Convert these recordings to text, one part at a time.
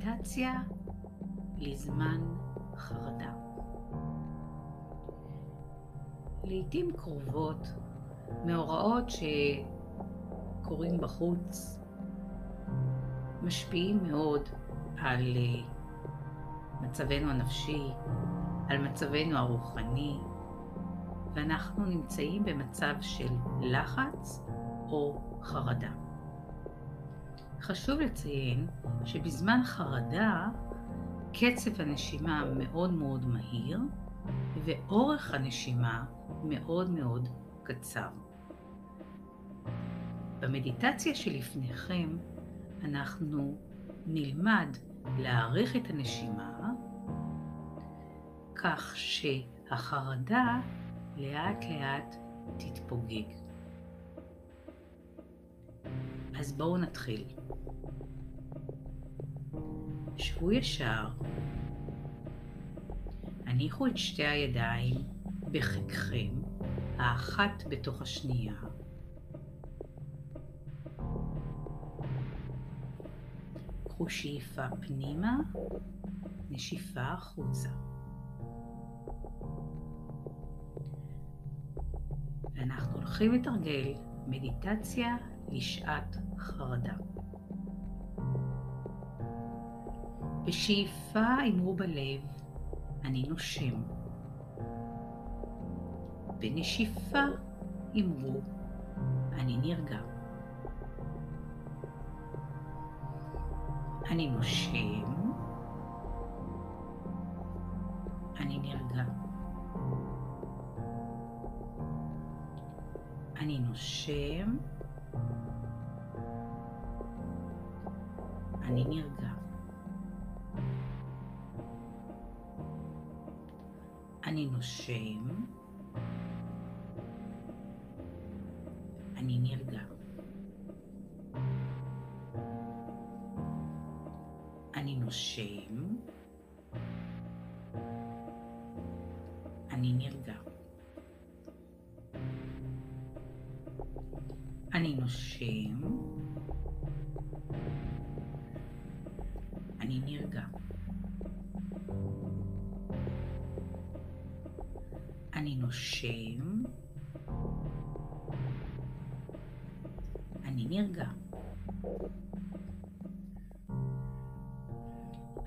מדיטציה לזמן חרדה. לעתים קרובות מאורעות שקורים בחוץ משפיעים מאוד על אה, מצבנו הנפשי, על מצבנו הרוחני, ואנחנו נמצאים במצב של לחץ או חרדה. חשוב לציין שבזמן חרדה קצב הנשימה מאוד מאוד מהיר ואורך הנשימה מאוד מאוד קצר. במדיטציה שלפניכם אנחנו נלמד להעריך את הנשימה כך שהחרדה לאט לאט תתפוגג. אז בואו נתחיל. שבו ישר, הניחו את שתי הידיים בחיקכם, האחת בתוך השנייה. קחו שאיפה פנימה, נשיפה החוצה. ואנחנו הולכים לתרגל מדיטציה לשעת חרדה. בשאיפה אמרו בלב, אני נושם. בנשיפה אמרו, אני נרגע. אני נושם, אני נרגע. אני נושם, אני נרגע. אני נושם, אני נרגע. אני נושם, אני נרגע. אני נושם, אני נרגע. אני נושם, אני נרגע.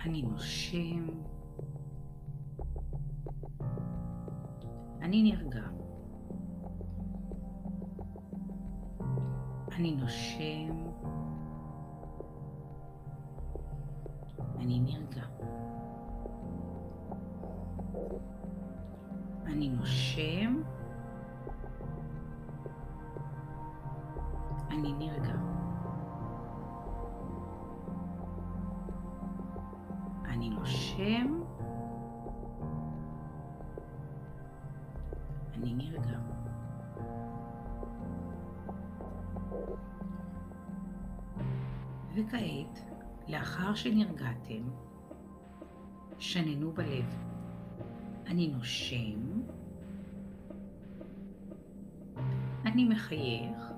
אני נושם, אני נרגע. אני נושם, אני נרגע. אני נושם, אני נרגע. אני נושם, אני נרגע. וכעת, לאחר שנרגעתם, שננו בלב. אני נושם, אני מחייך,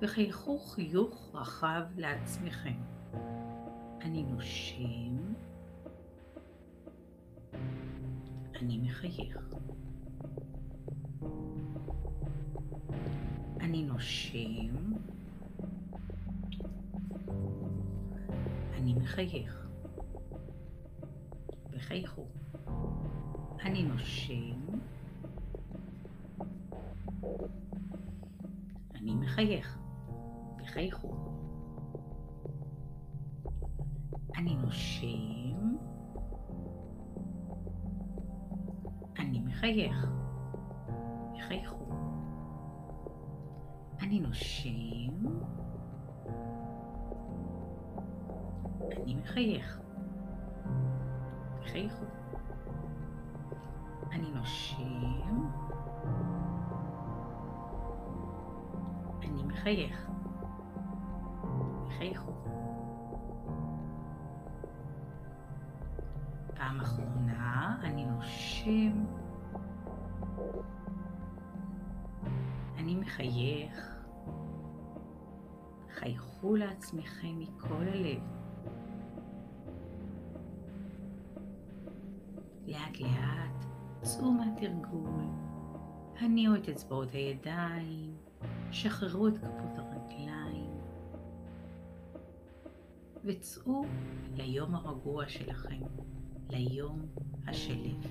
וחייכו חיוך רחב לעצמכם. אני נושם, אני מחייך. אני נושם, אני מחייך. וחייכו. אני נושם, אני מחייך. וחייכו. אני נושם, אני מחייך. וחייכו. אני נושם, אני מחייך. וחייכו. אני נושם, אני מחייך. וחייכו. פעם אחרונה, אני נושם, אני מחייך. חייכו לעצמכם מכל הלב. לאט לאט צאו מהתרגול, הניעו את אצבעות הידיים, שחררו את כפות הרגליים, וצאו ליום הרגוע שלכם, ליום השלב.